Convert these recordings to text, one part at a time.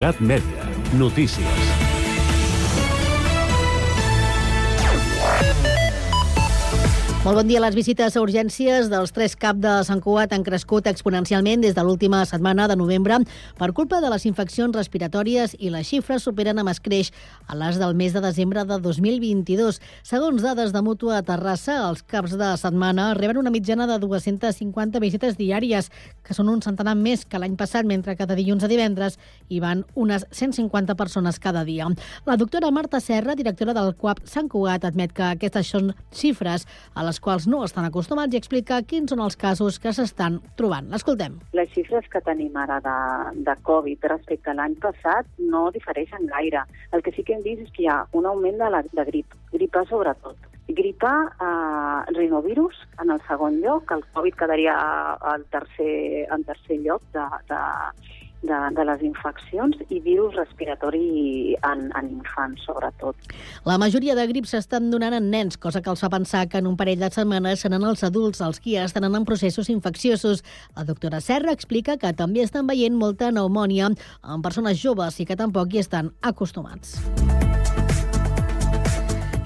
Gat Mèdia. Notícies. Molt bon dia. Les visites a urgències dels tres CAP de Sant Cugat han crescut exponencialment des de l'última setmana de novembre per culpa de les infeccions respiratòries i les xifres superen amb escreix a les del mes de desembre de 2022. Segons dades de Mútua a Terrassa, els CAPs de setmana reben una mitjana de 250 visites diàries, que són un centenar més que l'any passat, mentre que de dilluns a divendres hi van unes 150 persones cada dia. La doctora Marta Serra, directora del CUAP Sant Cugat, admet que aquestes són xifres a les quals no estan acostumats i explica quins són els casos que s'estan trobant. L'escoltem. Les xifres que tenim ara de, de Covid respecte a l'any passat no difereixen gaire. El que sí que hem vist és que hi ha un augment de, la, de grip, gripa sobretot. Gripa, eh, rinovirus en el segon lloc, el Covid quedaria al tercer, en tercer lloc de, de, de, de les infeccions i virus respiratori en, en infants, sobretot. La majoria de grips s'estan donant en nens, cosa que els fa pensar que en un parell de setmanes seran els adults els qui estan en processos infecciosos. La doctora Serra explica que també estan veient molta pneumònia en persones joves i que tampoc hi estan acostumats.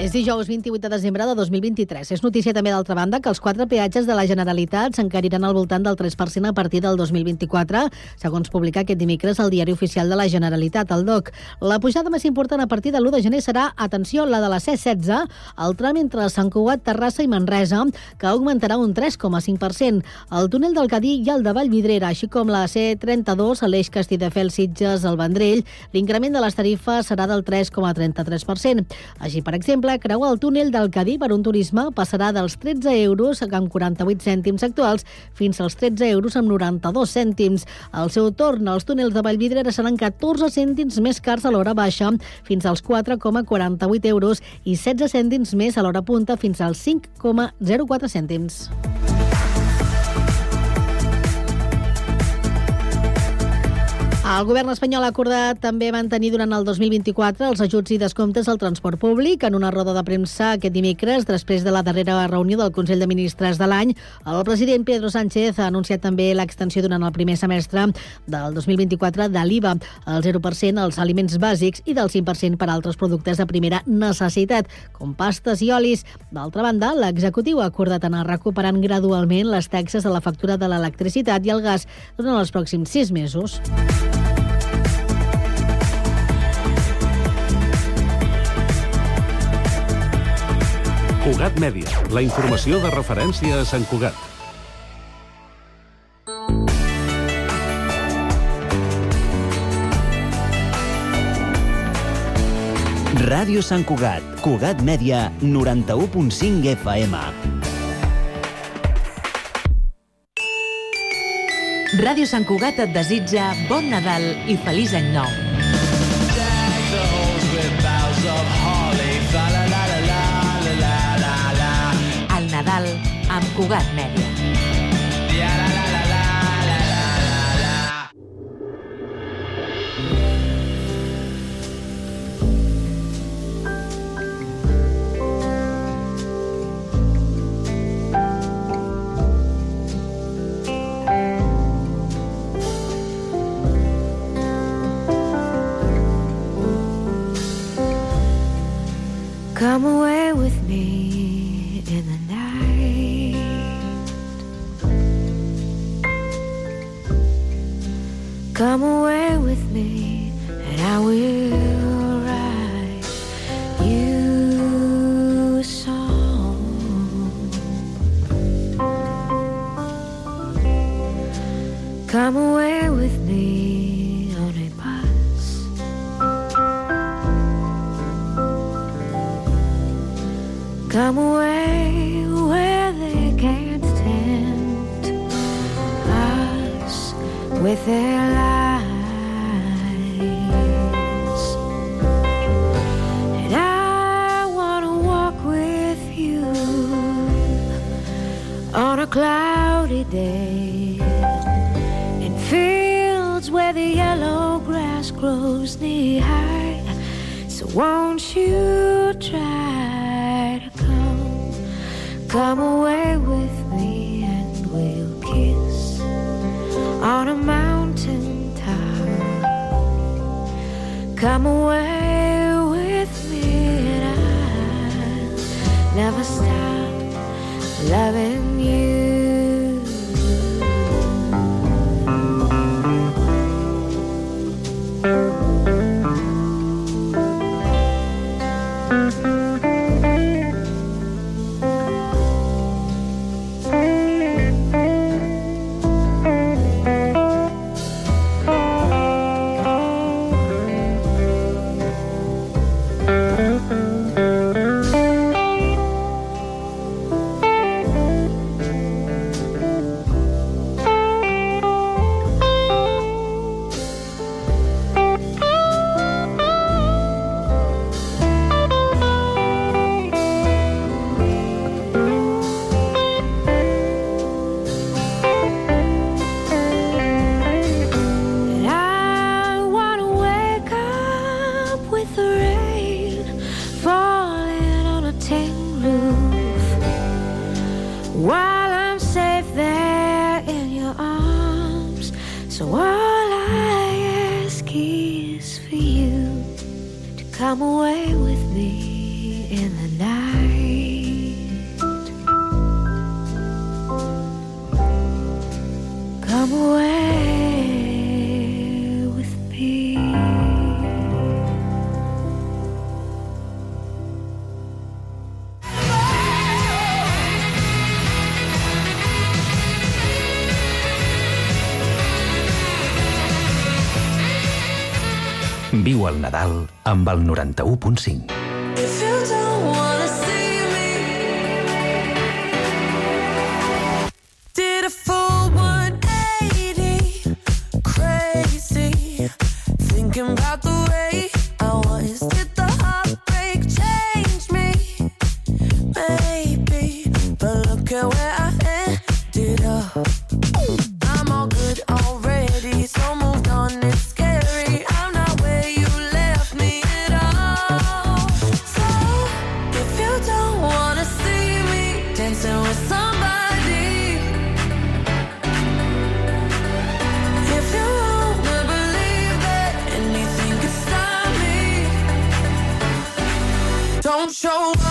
És dijous 28 de desembre de 2023. És notícia també, d'altra banda, que els quatre peatges de la Generalitat s'encariran al voltant del 3% a partir del 2024, segons publica aquest dimecres el Diari Oficial de la Generalitat, el DOC. La pujada més important a partir de l'1 de gener serà, atenció, la de la C-16, el tram entre Sant Cugat, Terrassa i Manresa, que augmentarà un 3,5%. El túnel del Cadí i el de Vallvidrera, així com la C-32, a l'eix Castelldefels-Sitges, al Vendrell, l'increment de les tarifes serà del 3,33%. Així, per exemple, creuar el túnel del Cadí per un turisme passarà dels 13 euros amb 48 cèntims actuals fins als 13 euros amb 92 cèntims. Al seu torn, els túnels de Vallvidrera seran 14 cèntims més cars a l'hora baixa fins als 4,48 euros i 16 cèntims més a l'hora punta fins als 5,04 cèntims. El govern espanyol ha acordat també mantenir durant el 2024 els ajuts i descomptes al transport públic. En una roda de premsa aquest dimecres, després de la darrera reunió del Consell de Ministres de l'any, el president Pedro Sánchez ha anunciat també l'extensió durant el primer semestre del 2024 de l'IVA, al 0% als aliments bàsics i del 5% per a altres productes de primera necessitat, com pastes i olis. D'altra banda, l'executiu ha acordat anar recuperant gradualment les taxes de la factura de l'electricitat i el gas durant els pròxims sis mesos. Cugat Mèdia, la informació de referència a Sant Cugat. Ràdio Sant Cugat, Cugat Mèdia, 91.5 FM. Ràdio Sant Cugat et desitja bon Nadal i feliç any nou. Cugat Mèdia. Come away with me Come away amb el 91.5. don't show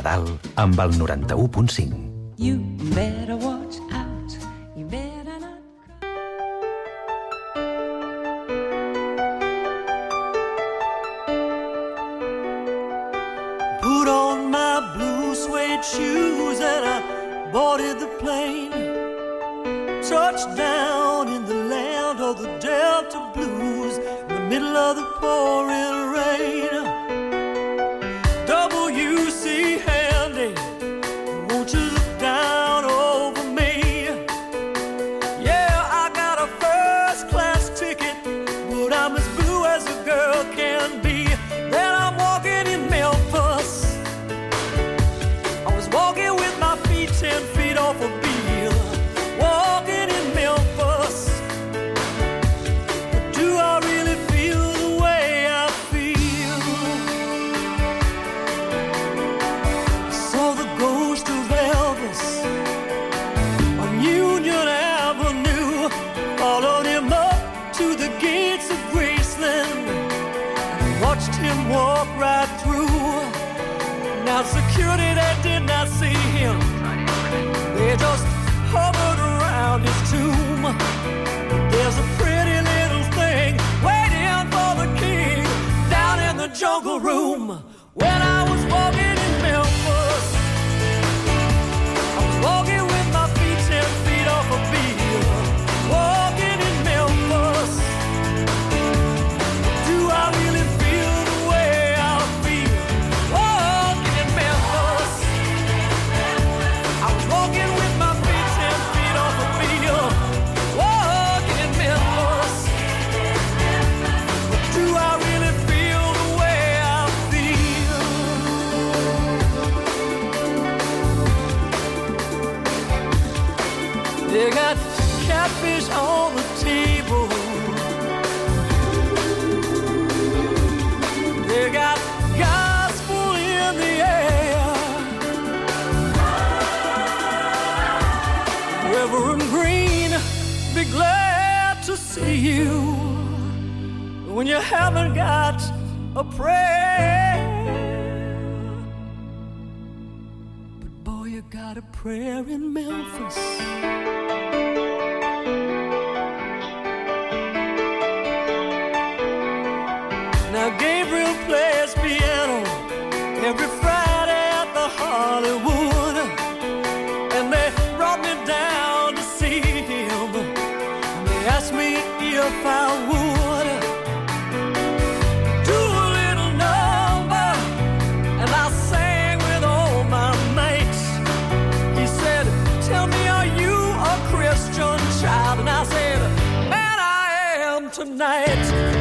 Nadal amb el 91.5. You better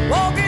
Walk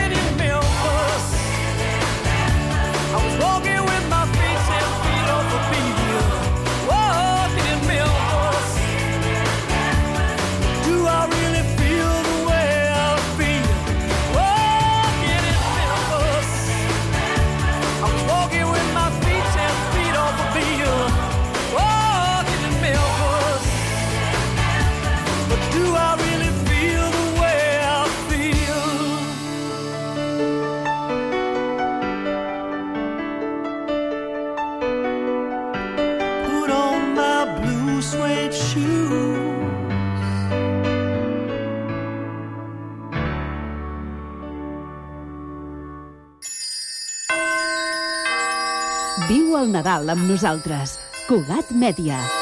el Nadal amb nosaltres. Cugat Mèdia.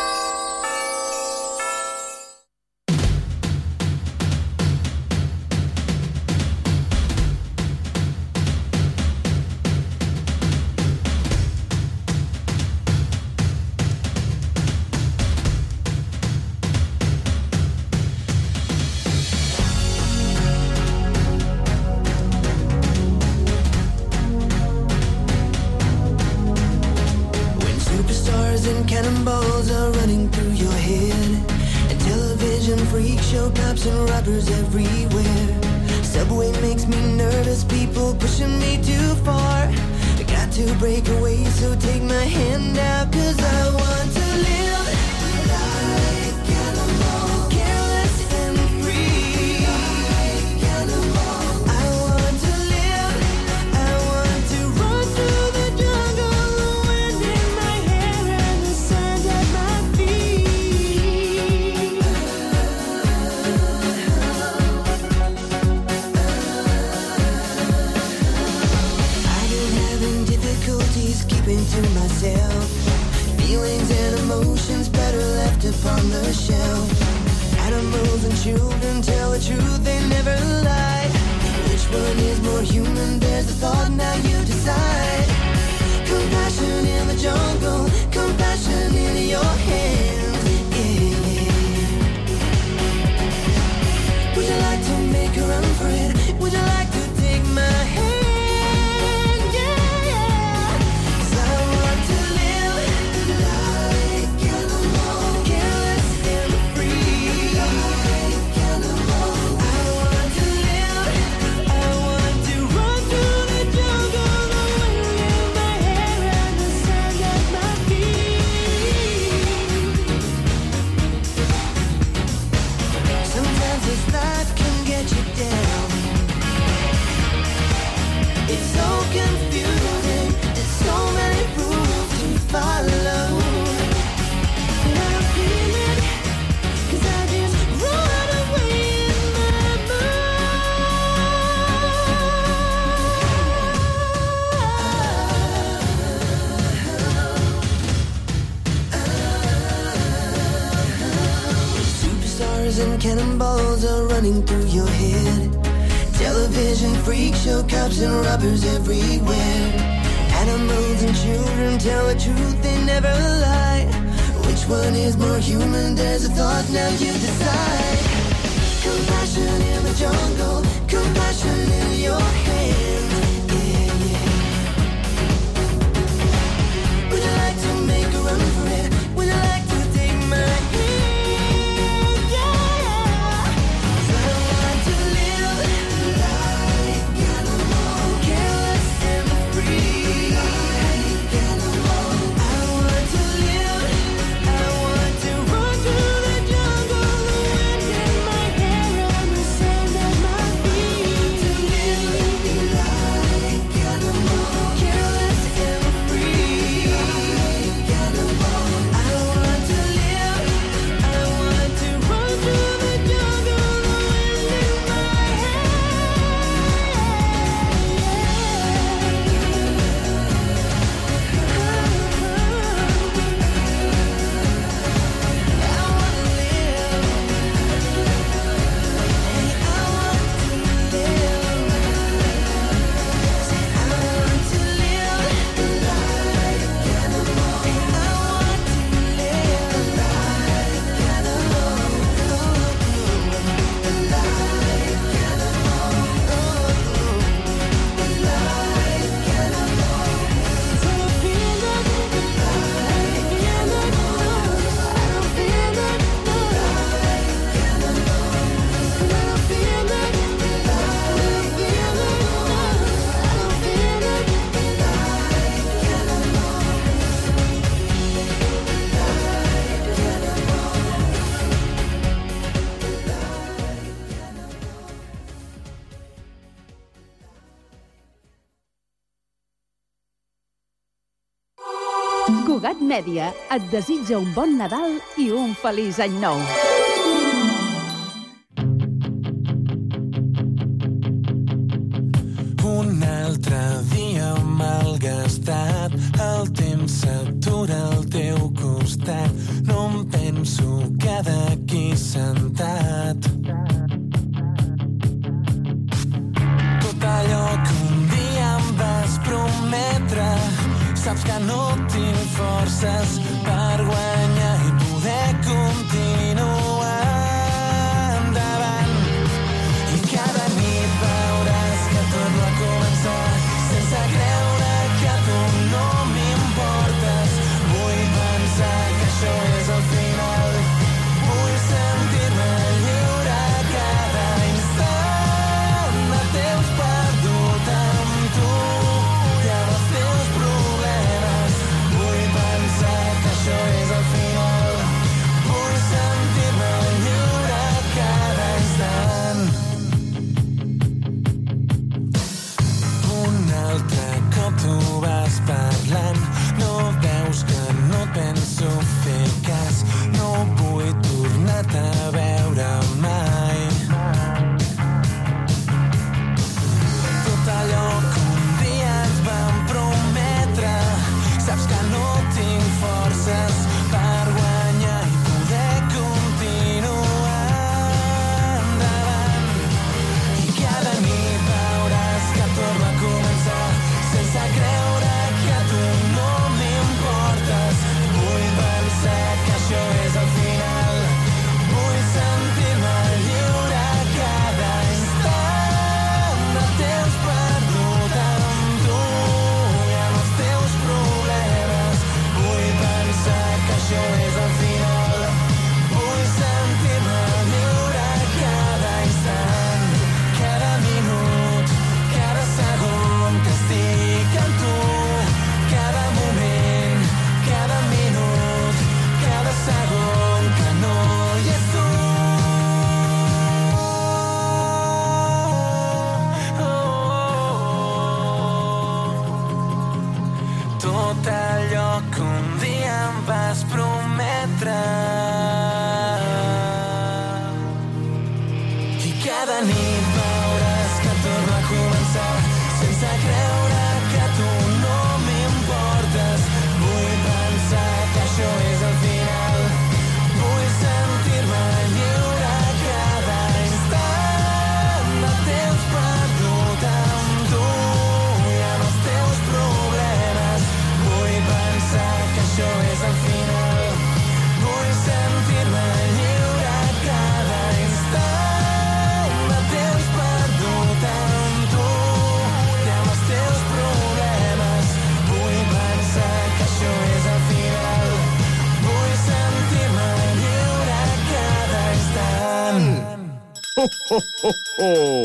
Mèdia et desitja un bon Nadal i un feliç any nou. Un altre dia malgastat, el temps s'atura al teu costat. No em penso quedar aquí sentat. Tot allò que un dia em vas prometre, saps que no tinc forces per guanyar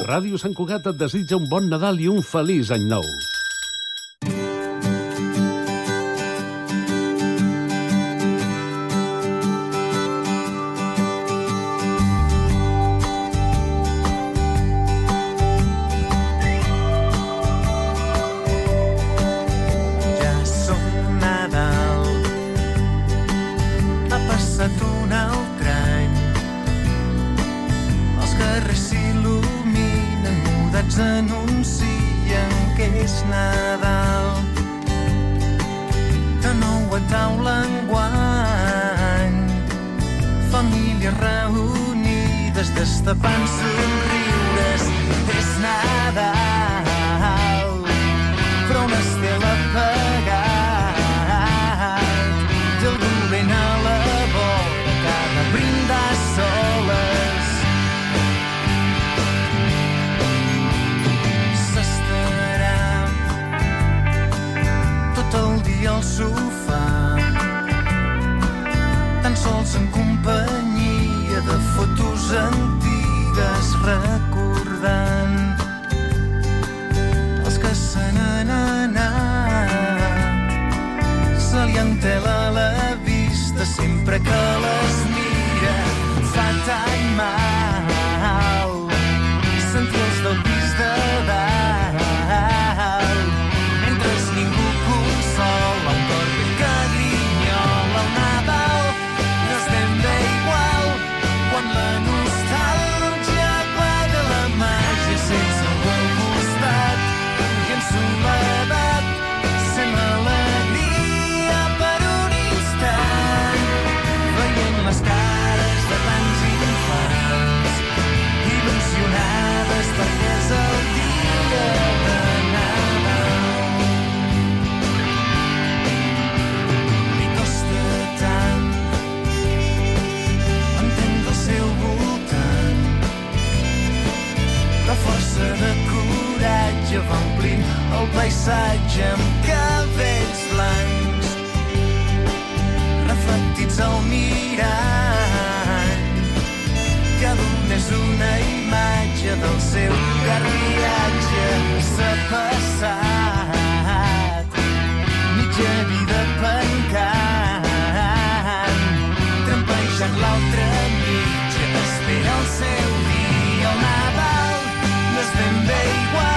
Ràdio Sant Cugat et desitja un bon Nadal i un feliç any nou. Ja som Nadal, ha passat una plats anuncien que és Nadal. De nou a taula en guany, famílies reunides destapant somriures. És Nadal. cançons antigues recordant els que se n'han anat. Se li entela la vista sempre que les mira. Fatal. el paisatge amb cabells blancs reflectits al mirall cada un és una imatge del seu carriatge s'ha passat mitja vida pencant trampejant l'altra mitja espera el seu dia el Nadal no és ben bé igual.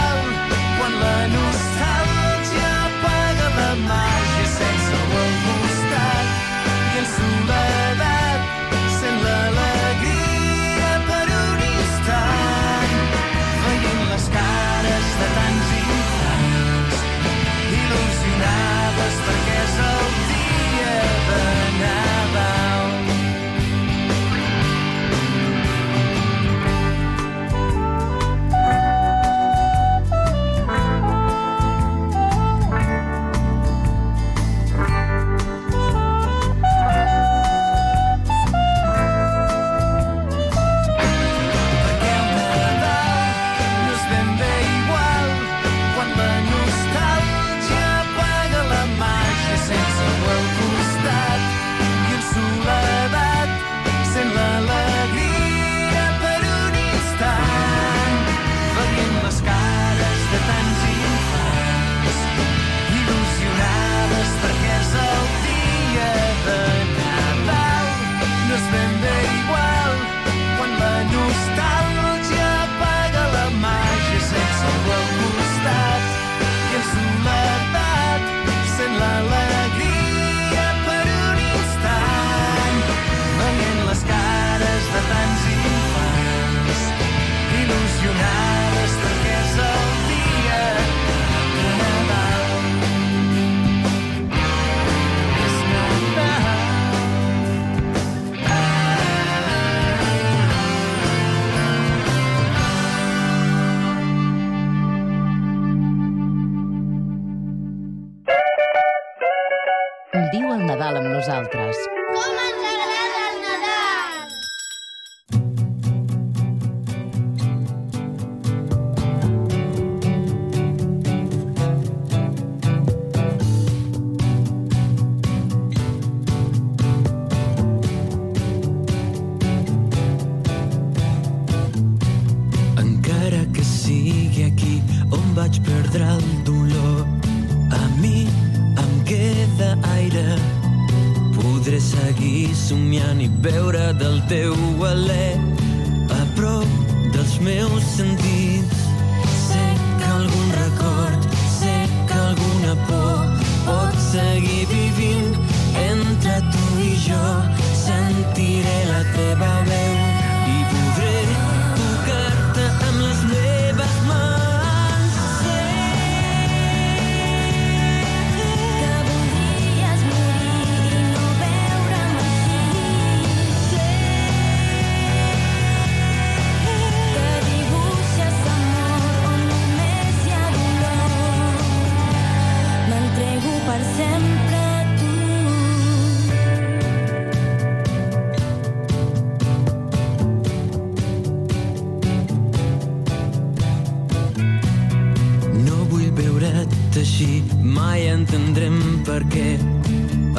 veure't així mai entendrem per què.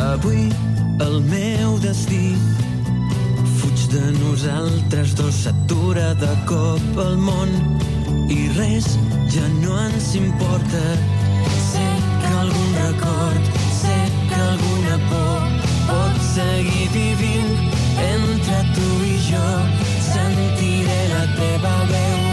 Avui el meu destí fuig de nosaltres dos s'atura de cop el món i res ja no ens importa. Sé que algun record sé que alguna por pot seguir vivint entre tu i jo. Sentiré la teva veu.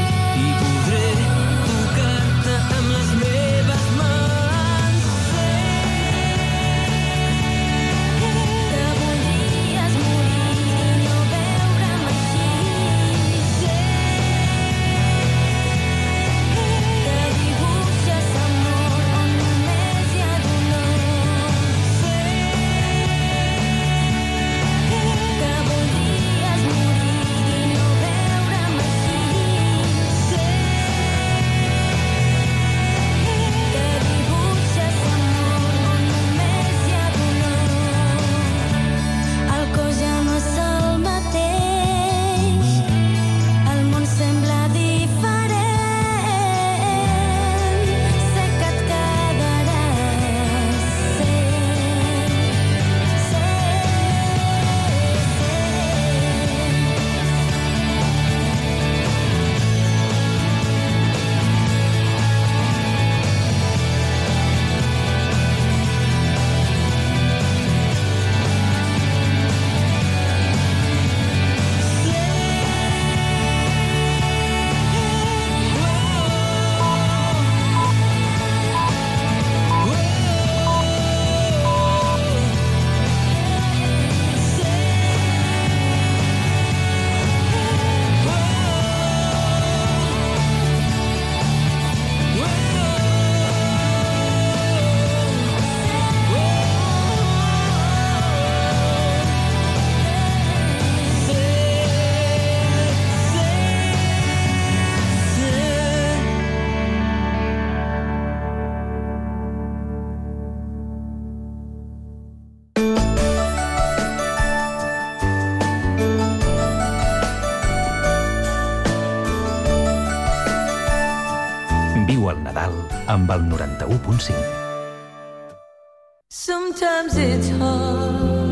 Sometimes it's hard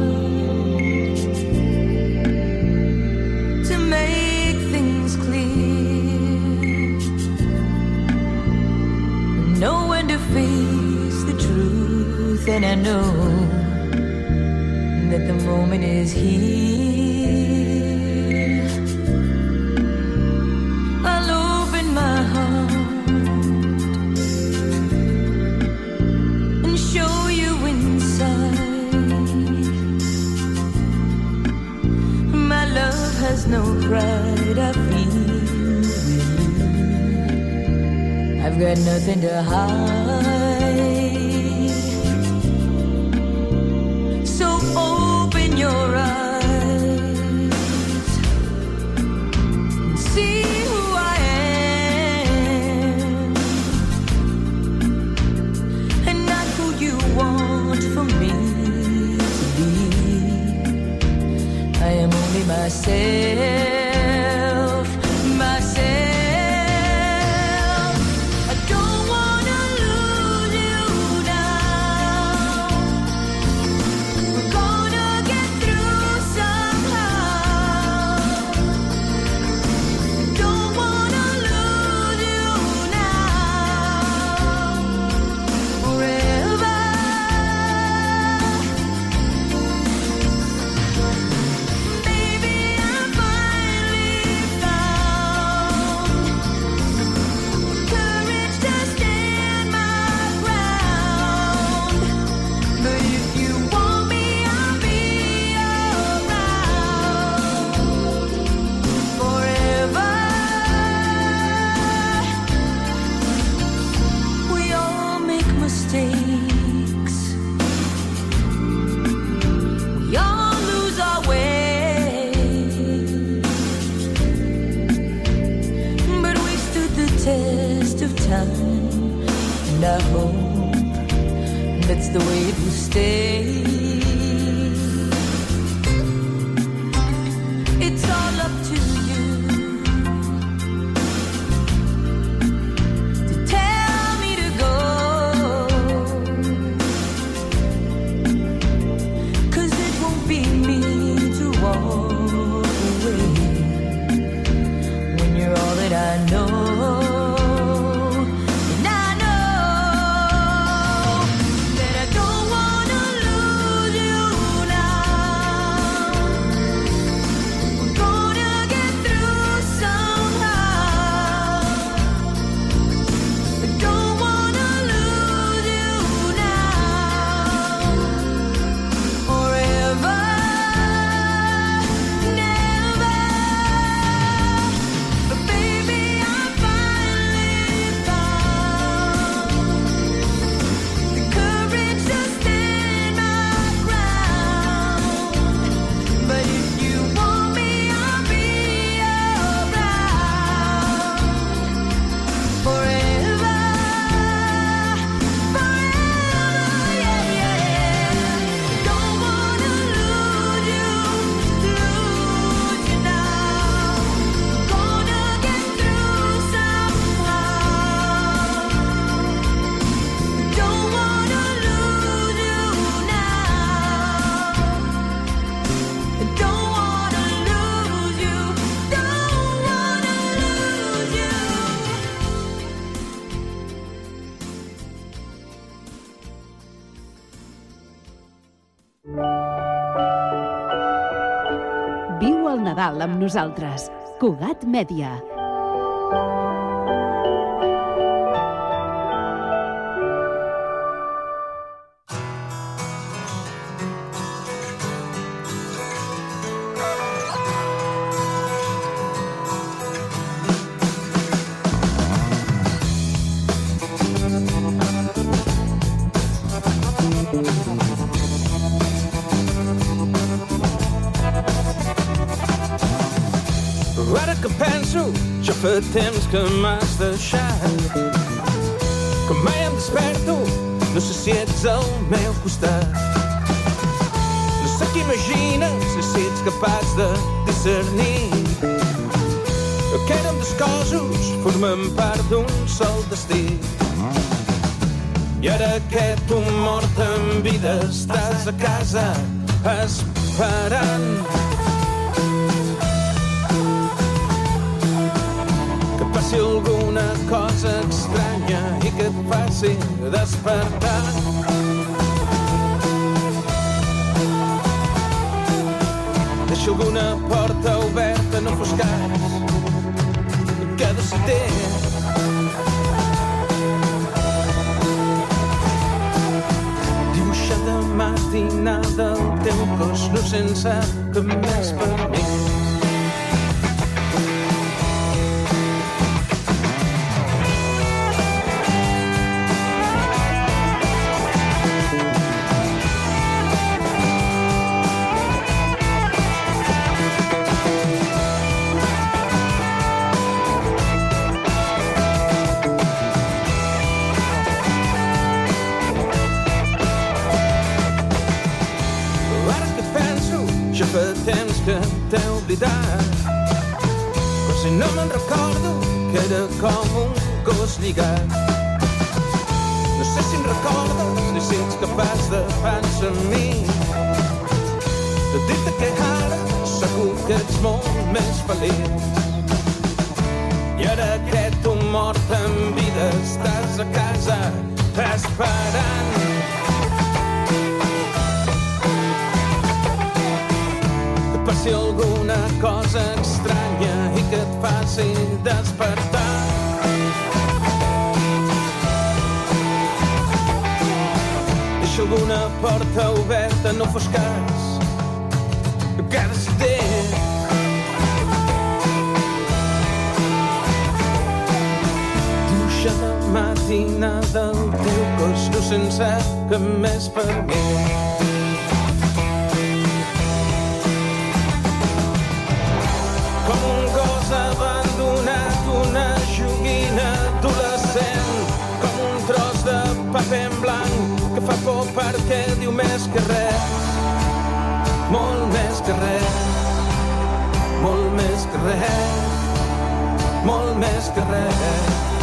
to make things clear. Know when to face the truth, and I know that the moment is here. high. Amb nosaltres. Cugat Mèdia. M'has deixat. Que mai em desperto, no sé si ets al meu costat. No sé què imagines, si ets capaç de discernir que érem dos cossos, formen part d'un sol destí. I ara que tu mort en vida estàs a casa esperant passi alguna cosa estranya i que et faci despertar. Deixa alguna porta oberta, no fos cas que dibuixa de matinada el teu cos no sense més permís. Lligat. No sé si em recordes, ni si ets capaç de pensar en mi. De dir-te que ara segur que ets molt més feliç. I ara que tu mort en vida estàs a casa esperant que passi alguna cosa estranya i que et faci despertar. Deixa alguna porta oberta, no fos cas que decideix Dibuixa de matinada el teu cos no sense cap més permís. com perquè diu més que res, molt més que res, molt més que res, molt més que res.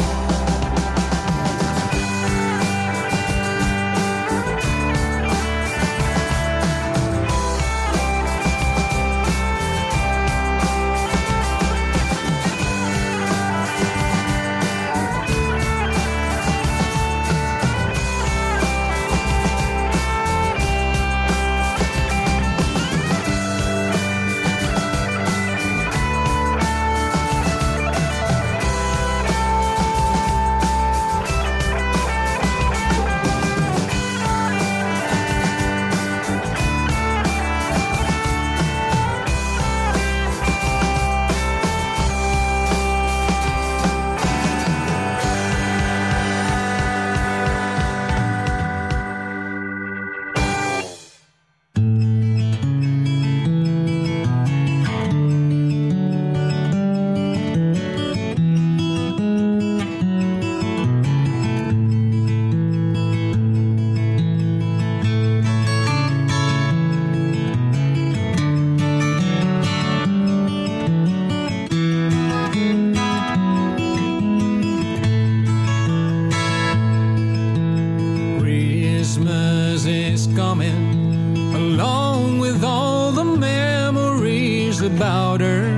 Is coming, along with all the memories about her.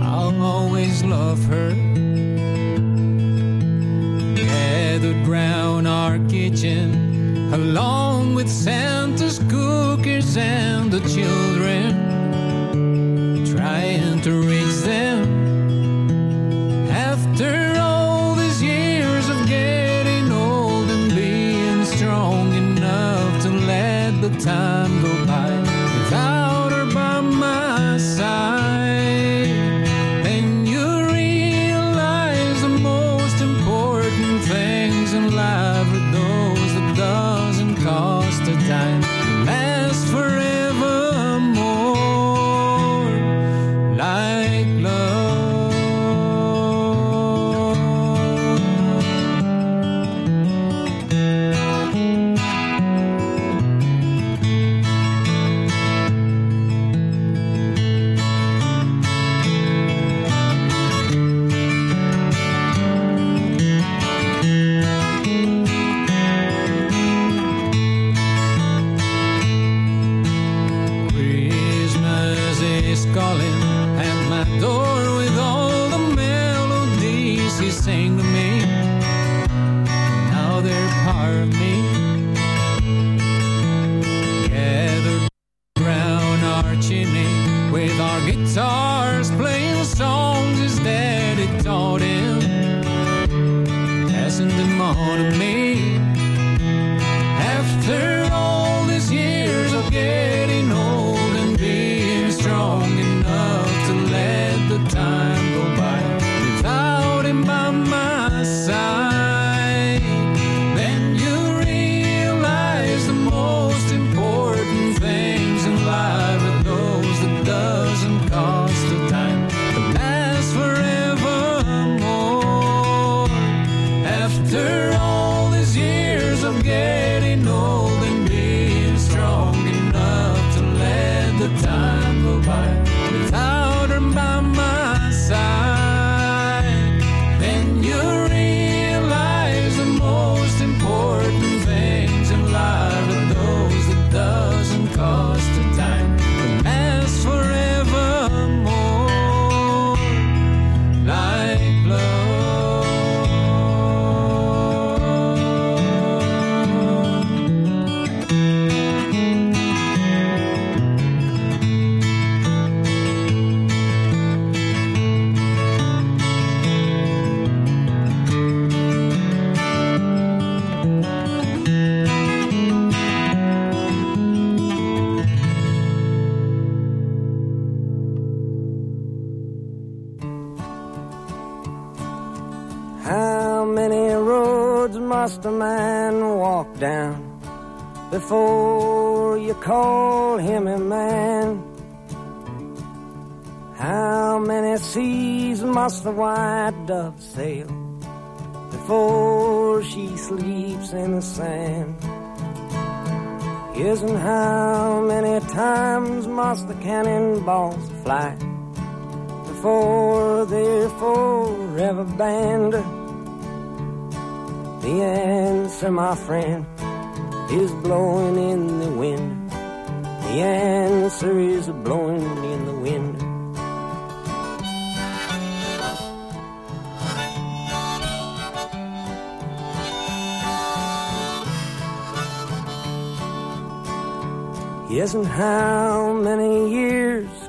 I'll always love her. Gathered round our kitchen, along with Santa's cookies and the children. The time fly before they're forever banned? The answer, my friend, is blowing in the wind. The answer is blowing in the wind. Yes, and how many years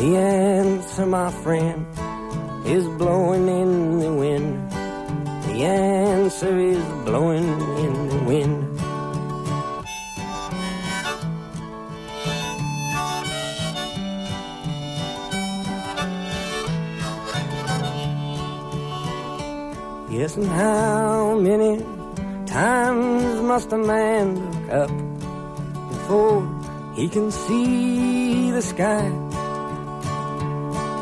The answer, my friend, is blowing in the wind. The answer is blowing in the wind. Yes, and how many times must a man look up before he can see the sky?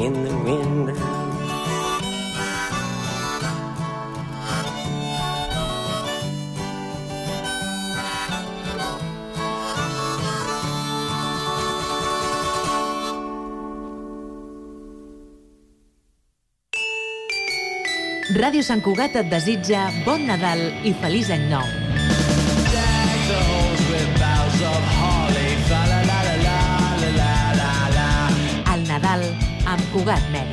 in the wind. Ràdio Sant Cugat et desitja bon Nadal i feliç any nou. bản mẹ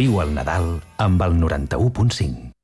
Viu el Nadal amb el 91.5.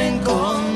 and go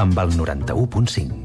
amb el 91.5.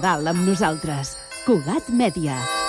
Nadal amb nosaltres. Cugat Mèdia.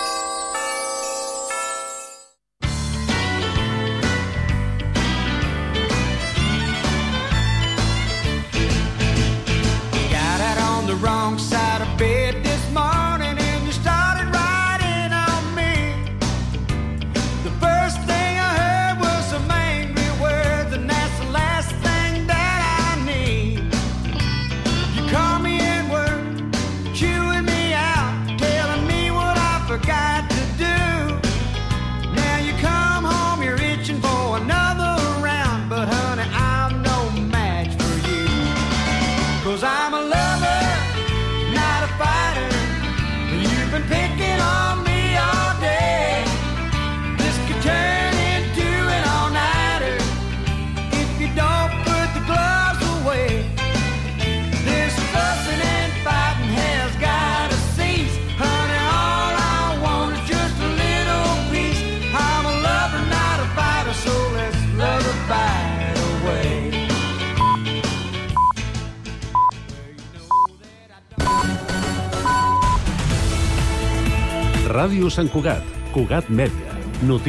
Sant Cugat, Cugat Mèdia. Notícies